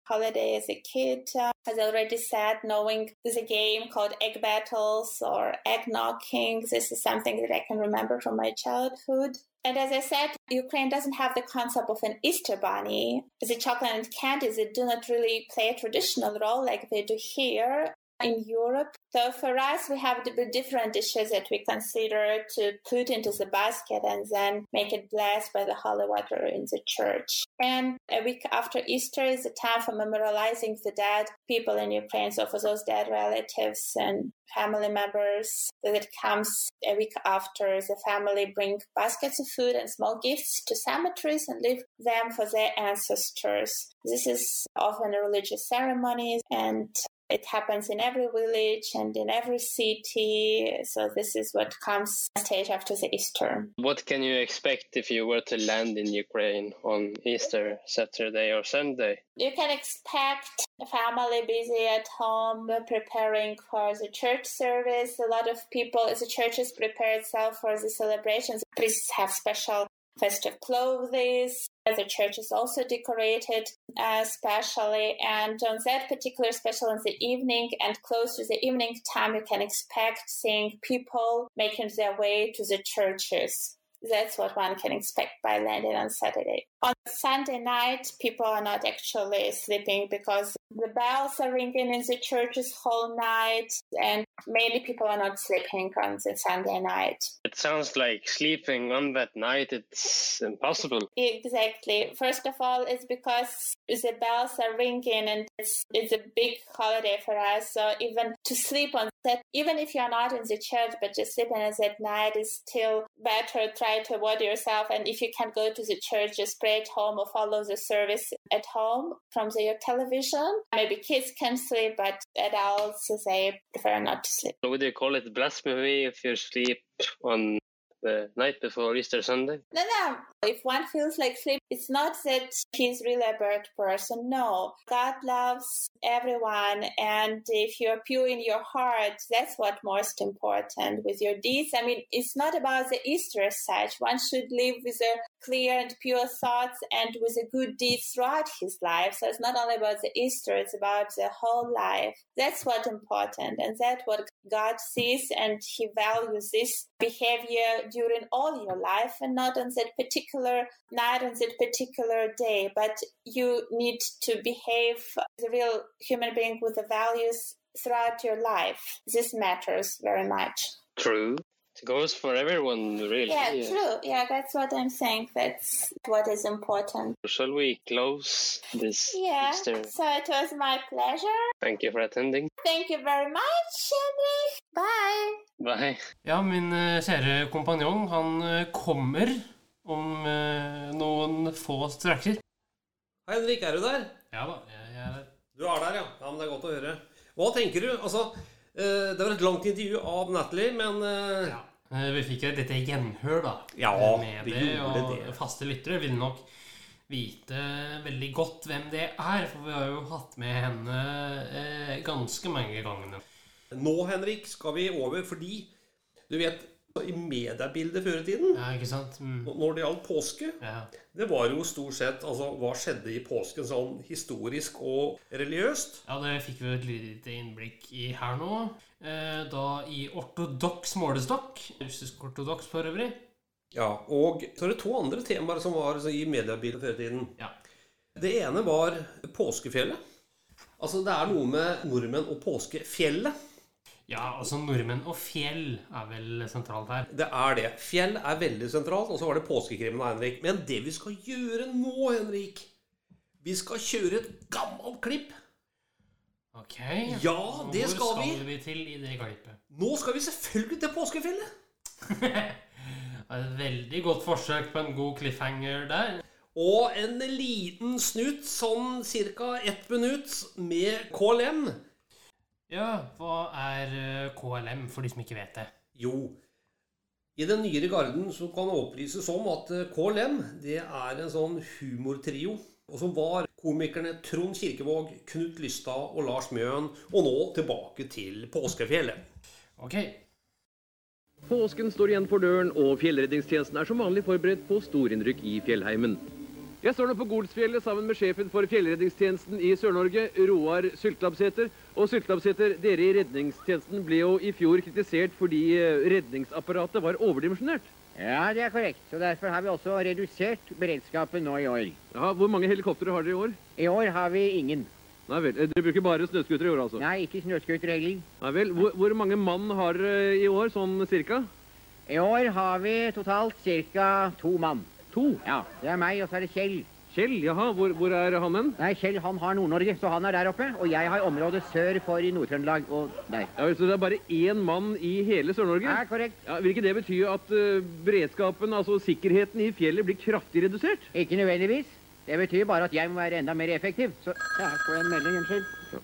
S9: holiday as a kid. Uh, as I already said, knowing there's a game called Egg Battles or Egg Knocking. This is something that I can remember from my childhood. And as I said, Ukraine doesn't have the concept of an Easter bunny. The chocolate and candies they do not really play a traditional role like they do here in Europe. So for us, we have the different dishes that we consider to put into the basket and then make it blessed by the holy water in the church. And a week after Easter is the time for memorializing the dead people in Ukraine. So for those dead relatives and family members, that comes a week after the family bring baskets of food and small gifts to cemeteries and leave them for their ancestors. This is often a religious ceremony and it happens in every village and in every city. So this is what comes stage after the Easter.
S8: What can you expect if you were to land in Ukraine on Easter Saturday or Sunday?
S9: You can expect a family busy at home preparing for the church service. A lot of people, as the churches prepare itself for the celebrations, priests have special festive clothes. The church is also decorated uh, specially, and on that particular special in the evening and close to the evening time, you can expect seeing people making their way to the churches. That's what one can expect by landing on Saturday. On Sunday night, people are not actually sleeping because the bells are ringing in the churches whole night, and many people are not sleeping on the Sunday night.
S8: It sounds like sleeping on that night. It's impossible.
S9: Exactly. First of all, it's because the bells are ringing and it's, it's a big holiday for us. So even to sleep on that, even if you're not in the church, but just sleeping that night is still better. Try to avoid yourself. And if you can't go to the church, just pray at home or follow the service at home from the, your television. Maybe kids can sleep, but adults, they prefer not to sleep.
S8: Would you call it blasphemy if you sleep on the night before Easter Sunday?
S9: No, no. If one feels like sleep, it's not that he's really a bad person. No. God loves everyone. And if you're pure in your heart, that's what most important with your deeds. I mean, it's not about the Easter as such. One should live with a clear and pure thoughts and with a good deeds throughout his life. So it's not only about the Easter, it's about the whole life. That's what's important. And that's what God sees and he values this behavior during all your life and not on that particular night on that particular day but you need to behave as a real human being with the values throughout your life this matters very much
S8: True. It goes for everyone, really.
S9: yeah true yeah that's what i'm saying that's what is important
S8: Shall we close this
S9: yeah
S8: Easter?
S9: so it was my pleasure
S8: Thank you for attending.
S9: thank you very much henrik bye
S8: Bye.
S1: Ja, min eh, kjære kompanjong, han eh, kommer om eh, noen få strekker.
S3: Hei, Henrik, er du der?
S1: Ja da, jeg, jeg er der.
S3: Du er der, ja. ja men det er godt å høre. Hva tenker du? Altså, eh, det var et langt intervju av Natalie, men eh,
S1: ja. Vi fikk et lite gjenhør, da.
S3: Ja,
S1: eh, med det,
S3: det,
S1: og
S3: det.
S1: faste lyttere vil nok vite veldig godt hvem det er, for vi har jo hatt med henne eh, ganske mange ganger.
S3: nå, Henrik, skal vi over fordi Du vet, i mediebildet før i tiden,
S1: Ja, ikke sant? Mm.
S3: når det gjaldt påske
S1: Ja.
S3: Det var jo stort sett altså, hva skjedde i påsken sånn historisk og religiøst.
S1: Ja, det fikk vi et lite innblikk i her nå. Eh, da i ortodoks målestokk. Russisk-ortodoks for øvrig.
S3: Ja, Og så er det to andre temaer som var altså, i mediebildet før i tiden.
S1: Ja.
S3: Det ene var påskefjellet. Altså, det er noe med nordmenn og påskefjellet.
S1: Ja, altså nordmenn og fjell er vel sentralt her.
S3: Det er det. Fjell er veldig sentralt, og så var det påskekrimmen av Henrik. Men det vi skal gjøre nå, Henrik Vi skal kjøre et gammelt klipp.
S1: Ok.
S3: Ja, det
S1: Hvor
S3: skal vi.
S1: skal vi til i det klippet?
S3: Nå skal vi selvfølgelig til påskefjellet. <laughs>
S1: Et veldig godt forsøk på en god cliffhanger der.
S3: Og en liten snutt, sånn ca. ett minutt, med KLM.
S1: Ja, hva er eh, KLM, for de som ikke vet det?
S3: Jo, i den nyere garden så kan det opplyses om at eh, KLM det er en sånn humortrio. Og som var komikerne Trond Kirkevåg, Knut Lystad og Lars Mjøen. Og nå tilbake til påskefjellet.
S1: Ok.
S10: Påsken står igjen for døren, og fjellredningstjenesten er som vanlig forberedt på storinnrykk i fjellheimen. Jeg står nå på Golsfjellet sammen med sjefen for fjellredningstjenesten i Sør-Norge, Roar Syltlabsæter. Og Syltlabsæter, dere i redningstjenesten ble jo i fjor kritisert fordi eh, redningsapparatet var overdimensjonert.
S11: Ja, det er korrekt. Så derfor har vi også redusert beredskapen nå i år.
S10: Ja, Hvor mange helikoptre har dere i år?
S11: I år har vi ingen.
S10: Nei vel, eh, Dere bruker bare snøskutere i år, altså?
S11: Nei, ikke snøskutere heller.
S10: Nei vel, hvor, hvor mange mann har dere i år, sånn cirka?
S11: I år har vi totalt ca. to mann.
S10: To?
S11: Ja, Det er meg, og så er det Kjell.
S10: Kjell, jaha, hvor, hvor er han hen?
S11: Nei, Kjell han har Nord-Norge, så han er der oppe. Og jeg har området sør for i Nord-Trøndelag og der.
S10: Ja, Så det er bare én mann i hele Sør-Norge?
S11: Ja, korrekt.
S10: Ja, vil ikke det bety at uh, beredskapen, altså sikkerheten i fjellet, blir kraftig redusert?
S11: Ikke nødvendigvis. Det betyr bare at jeg må være enda mer effektiv. Så ja, her får jeg en melding, unnskyld.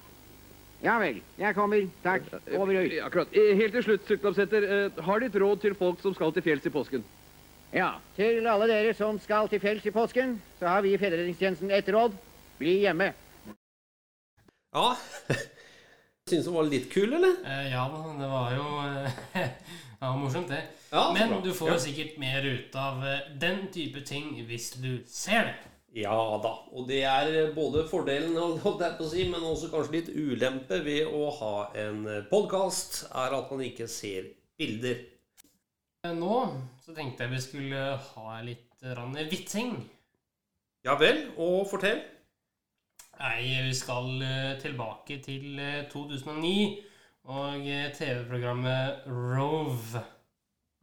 S11: Ja vel. Jeg kommer. Takk. Over og ut.
S10: Akkurat. Eh, Helt til slutt, Sykkelapsæter. eh, Har ditt råd til folk som skal til fjells i påsken?
S11: Ja, til alle dere som skal til fjells i påsken, så har vi i Fjellredningstjenesten et råd. Bli hjemme.
S3: Ja <laughs> Syns du var litt kul, eller?
S1: Eh, ja da, det var jo eh, <laughs> ja, morsomt, det.
S3: Ja,
S1: Men du får jo
S3: Ja.
S1: sikkert mer ut av eh, den type ting hvis du ser det.
S3: Ja da. Og det er både fordelen <laughs> holdt jeg på å si, men også kanskje litt ulempe ved å ha en podkast, er at man ikke ser bilder.
S1: Nå så tenkte jeg vi skulle ha litt rann vitsing.
S3: Ja vel, og fortell.
S1: Nei, vi skal eh, tilbake til eh, 2009 og eh, TV-programmet Rove.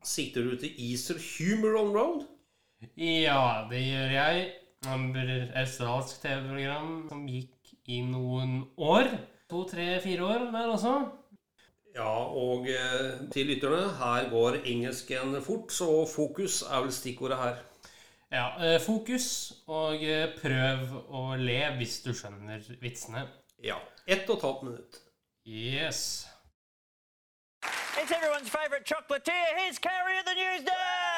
S3: Sikter du til Easter Humor on Road?
S1: Ja, det gjør jeg. Et australsk TV-program som gikk i noen år. To, tre, fire år der også.
S3: Ja, og eh, til lytterne, her går engelsken fort, så fokus er vel stikkordet her.
S1: Ja, eh, fokus, og eh, prøv å le hvis du skjønner vitsene.
S3: Ja. Ett og et halvt minutt.
S1: Yes.
S12: It's everyone's favorite chocolatier. Here's Carrie at the news desk.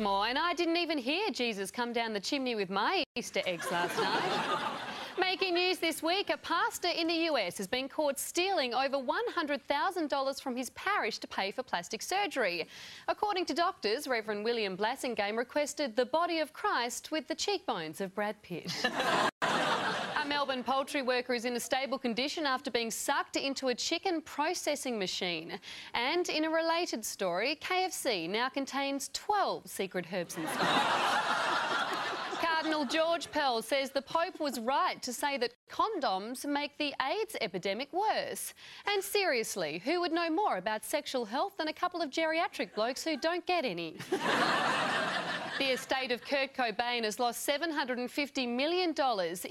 S13: Bickmore, and I didn't even hear Jesus come down the chimney with my Easter eggs last night. <laughs> Making news this week, a pastor in the US has been caught stealing over $100,000 from his parish to pay for plastic surgery. According to doctors, Reverend William Blassingame requested the body of Christ with the cheekbones of Brad Pitt. <laughs> Melbourne poultry worker is in a stable condition after being sucked into a chicken processing machine. And in a related story, KFC now contains 12 secret herbs and spices. <laughs> Cardinal George Pell says the Pope was right to say that condoms make the AIDS epidemic worse. And seriously, who would know more about sexual health than a couple of geriatric blokes who don't get any? <laughs> The estate of Kurt Cobain has lost $750 million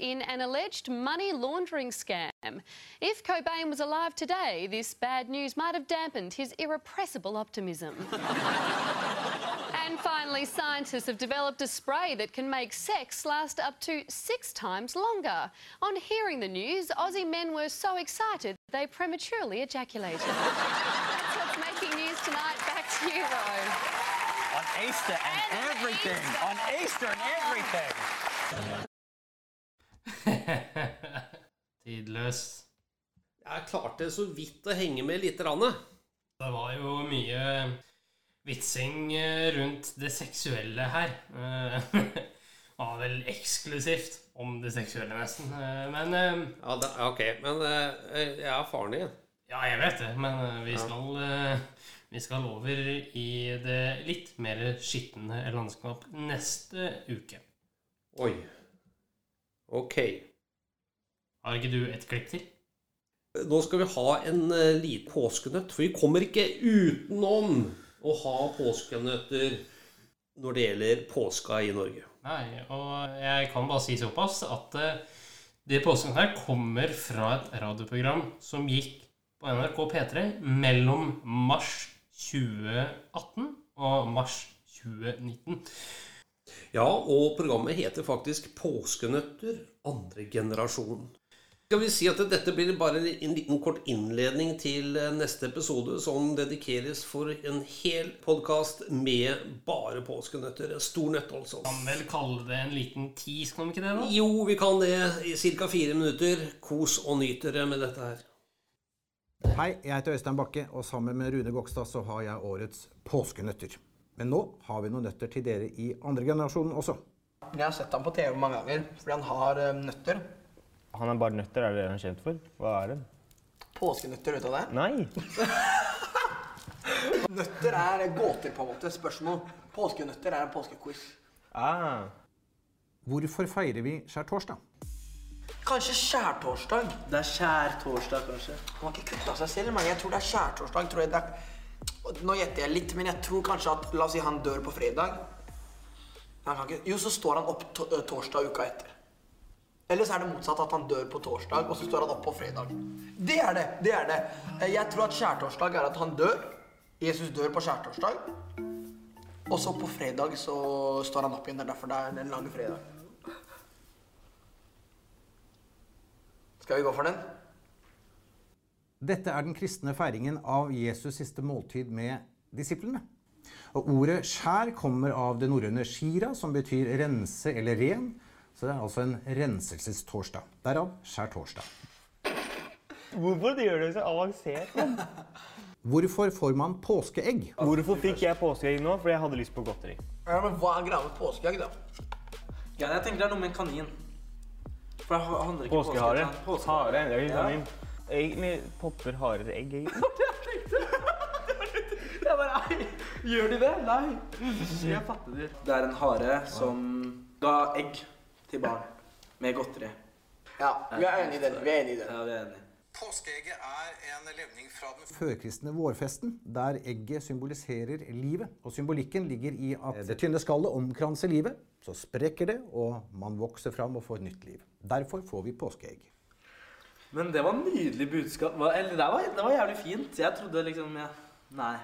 S13: in an alleged money laundering scam. If Cobain was alive today, this bad news might have dampened his irrepressible optimism. <laughs> and finally, scientists have developed a spray that can make sex last up to six times longer. On hearing the news, Aussie men were so excited they prematurely ejaculated. <laughs> That's what's making news tonight. Back to you,
S12: Rove. Easter and, everything. On Easter and everything. <laughs>
S1: Tidløs.
S3: Jeg klarte så vidt å henge med lite grann.
S1: Det var jo mye vitsing eh, rundt det seksuelle her. Eh, Det <laughs> var vel eksklusivt om det seksuelle, nesten. Eh, Men eh,
S3: Ja, da, ok. Men eh, jeg er faren din.
S1: Ja, jeg vet det, men eh, vi skal, eh, vi skal over i det litt mer skitne landskap neste uke.
S3: Oi. Ok.
S1: Har ikke du et klipp til?
S3: Nå skal vi ha en uh, liten påskenøtt, for vi kommer ikke utenom å ha påskenøtter når det gjelder påska i Norge.
S1: Nei, og jeg kan bare si såpass at uh, det påsken her kommer fra et radioprogram som gikk på NRK P3 mellom mars 2018 og mars 2019.
S3: Ja, og programmet heter faktisk Påskenøtter andre generasjon. Skal vi si at dette blir bare en liten kort innledning til neste episode, som dedikeres for en hel podkast med bare påskenøtter. En stor nøtt, altså.
S1: Kan vel kalle det en liten tease, kan vi ikke det? da?
S3: Jo, vi kan det. I ca. fire minutter. Kos og nyt dere med dette her.
S14: Hei, jeg heter Øystein Bakke, og sammen med Rune Gokstad så har jeg årets påskenøtter. Men nå har vi noen nøtter til dere i andre generasjonen også.
S15: Jeg har sett ham på TV mange ganger, fordi han har eh, nøtter.
S16: Han er bare nøtter, er det det han er kjent for? Hva er det?
S15: Påskenøtter, vet du det?
S16: Nei! <laughs>
S15: Nøtter er gåter, på en måte. Spørsmål. Påskenøtter er en påskequiz.
S14: Ah. Hvorfor feirer vi skjærtorsdag?
S15: Kanskje skjærtorsdag? Det er skjærtorsdag, kanskje. Han har ikke kutta seg selv, men jeg tror det er skjærtorsdag. Tror jeg det er... Nå gjetter jeg litt, men jeg tror kanskje at La oss si han dør på fredag. Han kan ikke... Jo, så står han opp to torsdag uka etter. Eller så er det motsatt, at han dør på torsdag, og så står han opp på fredag. Det er det! det er det. Eh, Jeg tror at skjærtorsdag er at han dør. Jesus dør på skjærtorsdag. Og så på fredag så står han opp igjen. Det er derfor det er den lange fredag. Skal vi gå for den?
S14: Dette er den kristne feiringen av Jesus siste måltid med disiplene. Og ordet skjær kommer av det norrøne shira, som betyr rense eller ren. Så det er altså en renselsestorsdag. Derav skjærtorsdag.
S16: Hvorfor gjør det så avansert? <laughs>
S14: Hvorfor får man påskeegg?
S16: Hvorfor fikk jeg påskeegg nå? Fordi jeg hadde lyst på godteri.
S15: Ja, men Hva er greia med påskeegg, da?
S17: Ja, jeg tenker det er noe med en kanin.
S15: For det handler ikke
S16: Påskehare.
S15: Påskehare.
S16: Hare. Det er litt
S15: Ja.
S16: Egentlig popper harer egg. <laughs>
S15: Jeg bare, nei, Gjør de det? Nei. Jeg fatter det. Det er en hare som ga egg til barn med godteri.
S11: Ja, vi er enige i det. Vi er enige i den.
S15: Ja, vi er enige.
S14: Påskeegget er en levning fra den førkristne vårfesten, der egget symboliserer livet. Og symbolikken ligger i at det tynne skallet omkranser livet, så sprekker det, og man vokser fram og får nytt liv. Derfor får vi påskeegg.
S15: Men det var nydelig budskap. Eller, det, var, det var jævlig fint. Jeg trodde liksom ja. Nei.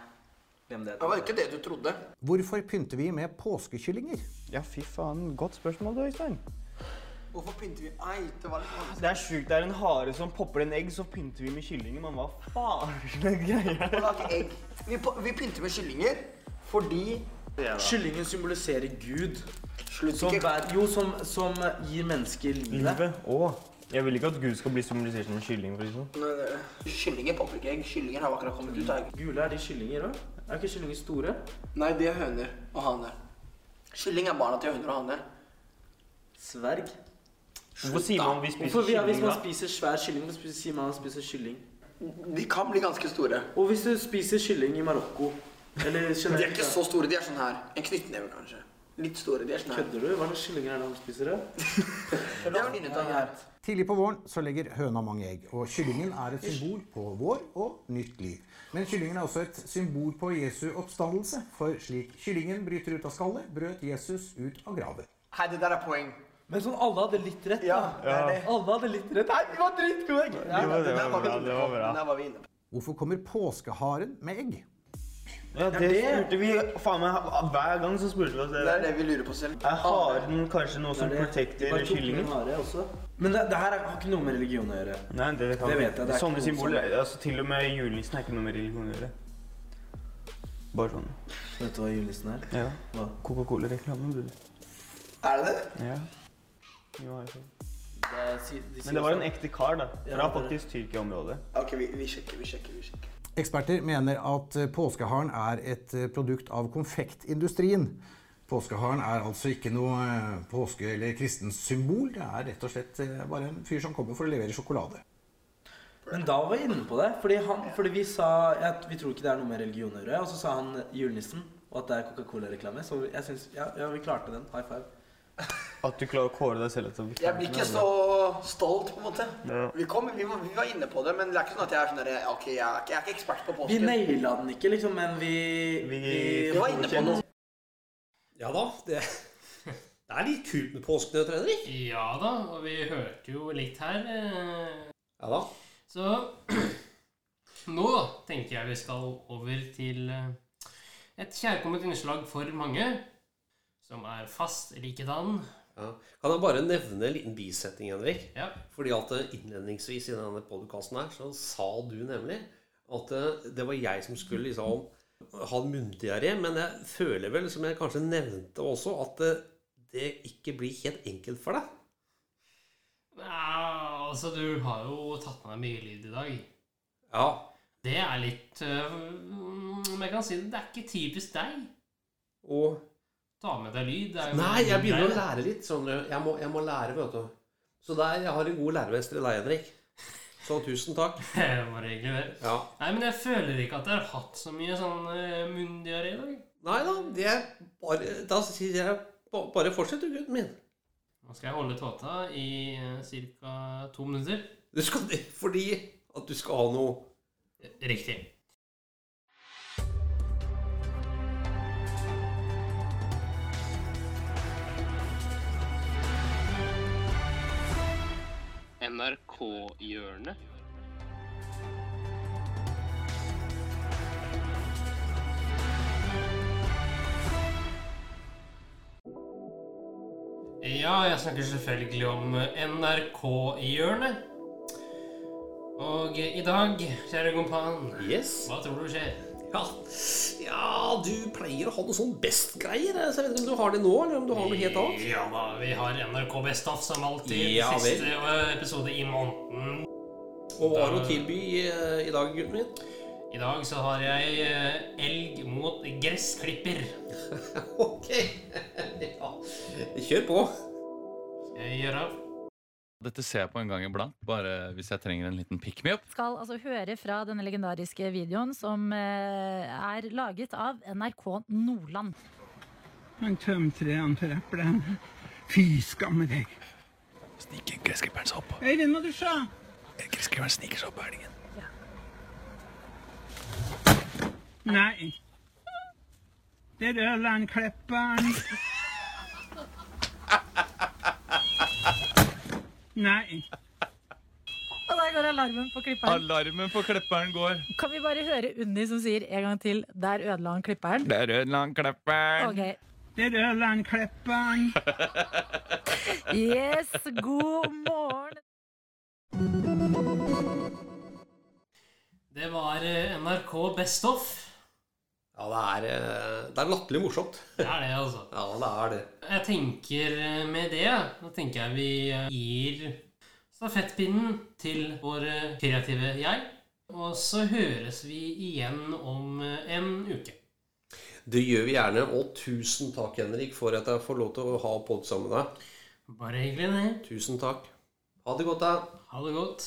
S15: Hvem det.
S11: Det var ikke det du trodde.
S14: Hvorfor pynter vi med påskekyllinger?
S16: Ja, fy faen. Godt spørsmål, du, Øystein.
S11: Hvorfor pynter vi Ei, det var litt vanskelig.
S16: Det er sjukt. Det er en hare som popper en egg, så pynter vi med kyllinger. Men hva faen er det.
S11: Vi, vi pynter med kyllinger fordi
S15: Kyllingen symboliserer Gud.
S11: Slutt
S15: Som,
S11: ikke.
S15: jo, som, som gir mennesker livet.
S16: Livet. Å. Jeg vil ikke at Gud skal bli symbolisert som en kylling. for eksempel.
S11: Nei, nei. Kyllinger popper ikke egg. Kyllinger har akkurat kommet ut egg.
S15: Gule er de kyllinger òg? Er ikke kyllinger store?
S11: Nei, de er høner og haner. Kylling er barna til høner og haner.
S15: Sverg?
S16: Hvorfor sier man vi spiser
S15: Hvorfor, ja, Hvis
S16: kylling,
S15: man spiser svær kylling, hvorfor sier man man spiser kylling?
S11: De kan bli ganske store.
S15: Og hvis du spiser kylling i Marokko eller
S11: De er ikke så store. De er sånn her. En knyttneve, kanskje. Litt store. De er sånn her.
S15: Kødder du? Hva slags kyllinger er det han spiser?
S11: Det <laughs> er.
S14: Tidlig på våren så legger høna mange egg, og kyllingen er et symbol på vår og nytt liv. Men kyllingen er også et symbol på Jesu oppstandelse, for slik kyllingen bryter ut av skallet, brøt Jesus ut av graven.
S11: Hei, det der er poeng.
S15: Men sånn alle hadde litt rett.
S11: Ja,
S15: da.
S11: det er det.
S15: Alle hadde litt rett. Nei, vi var dritgode!
S11: Ja,
S16: det var bra, det var bra.
S14: Hvorfor kommer påskeharen med egg?
S16: Ja, det spurte vi faen meg hver gang så spurte vi oss det.
S11: Det er det vi lurer på selv.
S16: Er haren kanskje noe som
S15: Det er
S16: protecter
S15: med
S16: kyllingen?
S15: Men det, det her er- har ikke noe med religion å gjøre.
S16: Nei, det, kan
S15: Det vet jeg, det er
S16: Sånne symboler altså Til og med julenissen er ikke noe med religion å gjøre. Bare sånn.
S15: Vet du hva julenissen er?
S16: Ja.
S15: Hva?
S16: Coca-Cola-reklame, bror.
S11: Er det det?
S16: Ja. Jo, jeg tror.
S15: Det de
S16: Men det var en ekte kar, da. Fra
S15: ja, det.
S16: faktisk Tyrkia-området.
S11: Ok, vi, vi sjekker, vi sjekker, vi sjekker.
S14: Eksperter mener at eh, påskeharen er et eh, produkt av konfektindustrien. Påskeharen er altså ikke noe eh, påske- eller kristens symbol. Det er rett og slett bare en fyr som kommer for å levere sjokolade.
S15: Men da var jeg inne på det. Fordi, han, fordi vi sa at vi tror ikke det er noe med religion å gjøre. Og så sa han julenissen, og at det er Coca-Cola-reklame. Så jeg syns ja, ja, vi klarte den. High five.
S16: At du klarer å kåre deg selv etter
S11: Jeg blir ikke så stolt, på en måte.
S16: Ja.
S11: Vi, kom, vi, var, vi var inne på det, men det er ikke sånn at jeg er sånn der, Ok, jeg er, ikke, jeg er ikke ekspert på påsken.
S15: Vi naila den ikke, liksom, men vi
S16: Vi,
S11: Vi var inne på noe.
S3: Ja da, det, det er litt kult med påskenøtt, Fredrik.
S1: Ja da, og vi hørte jo litt her. eh,
S3: Ja da.
S1: Så <clears throat> nå tenker jeg vi skal over til eh, et kjærkomment innslag for mange, som er fast likedan.
S3: Ja. Kan jeg bare nevne en liten bisetning, Henrik?
S1: Ja.
S3: Fordi at eh, innledningsvis i denne podkasten her, så sa du nemlig at eh, det var jeg som skulle liksom ha munndiaré. Men jeg føler vel, som jeg kanskje nevnte også, at eh, det ikke blir helt enkelt for deg.
S1: Ja, altså, du har jo tatt med deg mye lyd i dag.
S3: Ja.
S1: Det er litt øh, Om jeg kan si det, det er ikke typisk deg.
S3: Og
S1: Ta med deg lyd. det jo
S3: Nei, jeg begynner å lære litt. Sånn. Jeg må, jeg må lære, vet du. Så der, jeg har en god læremester i deg, Henrik. Så tusen takk. <laughs>
S1: Bare hyggelig å høre.
S3: Ja.
S1: Nei, men jeg føler ikke at jeg har hatt så mye sånn øh, munndiaré i dag.
S3: Nei da, det er bare Da sier jeg bare fortsett, du, gutten min.
S1: Nå skal jeg holde tåta i ca. to minutter.
S3: Du skal det fordi at du skal ha noe
S1: Riktig.
S8: NRK-hjørnet.
S1: Ja, jeg snakker selvfølgelig om NRK-hjørnet. Og i dag, kjære kompan,
S3: Yes.
S1: hva tror du skjer?
S3: Ja, ja du pleier å ha noe sånn best-greier. Så jeg vet ikke om du har det nå, eller om du har noe helt annet.
S1: Ja da, vi har NRK Best of som alltid.
S3: Ja.
S1: Siste øh, episode i måneden.
S3: Og hva har du å tilby eh, i dag, gutten min?
S1: I dag så har jeg øh, elg mot gressklipper. <laughs>
S3: Ok. <laughs> ja. Kjør på.
S1: Skal jeg gjøre
S2: Dette ser jeg på en gang iblant, bare hvis jeg trenger en liten pick me up.
S17: Skal altså høre fra denne legendariske videoen som eh, er laget av NRK Nordland.
S18: Han tømte trærne for eplene. Fy skamme deg.
S2: Sniker gressklipperen seg opp.
S18: Øyvind, må du se.
S2: Gressklipperen sniker seg opp på Ja.
S18: Nei. Det er Ørlandklipperen. Nei.
S17: Og der går alarmen på klipperen.
S2: Alarmen på klipperen går.
S17: Kan vi bare høre Unni som sier en gang til 'der ødela han klipperen'?
S2: Det er Okay.
S17: Der
S18: Det er klipperen. <laughs>
S17: Yes, god morgen.
S1: Det var eh, NRK Best Of.
S3: Ja, det er, eh, det er latterlig morsomt.
S1: Det er det, altså. <laughs>
S3: Ja, det er det.
S1: Jeg tenker eh, med det Da tenker jeg vi eh, gir stafettpinnen til vår kreative jeg. Og så høres vi igjen om en uke.
S3: Det gjør vi gjerne, og tusen takk, Henrik, for at jeg får lov til å ha podd sammen med deg.
S1: Bare hyggelig, det.
S3: Tusen takk. Ha det godt, da.
S1: Ha det godt.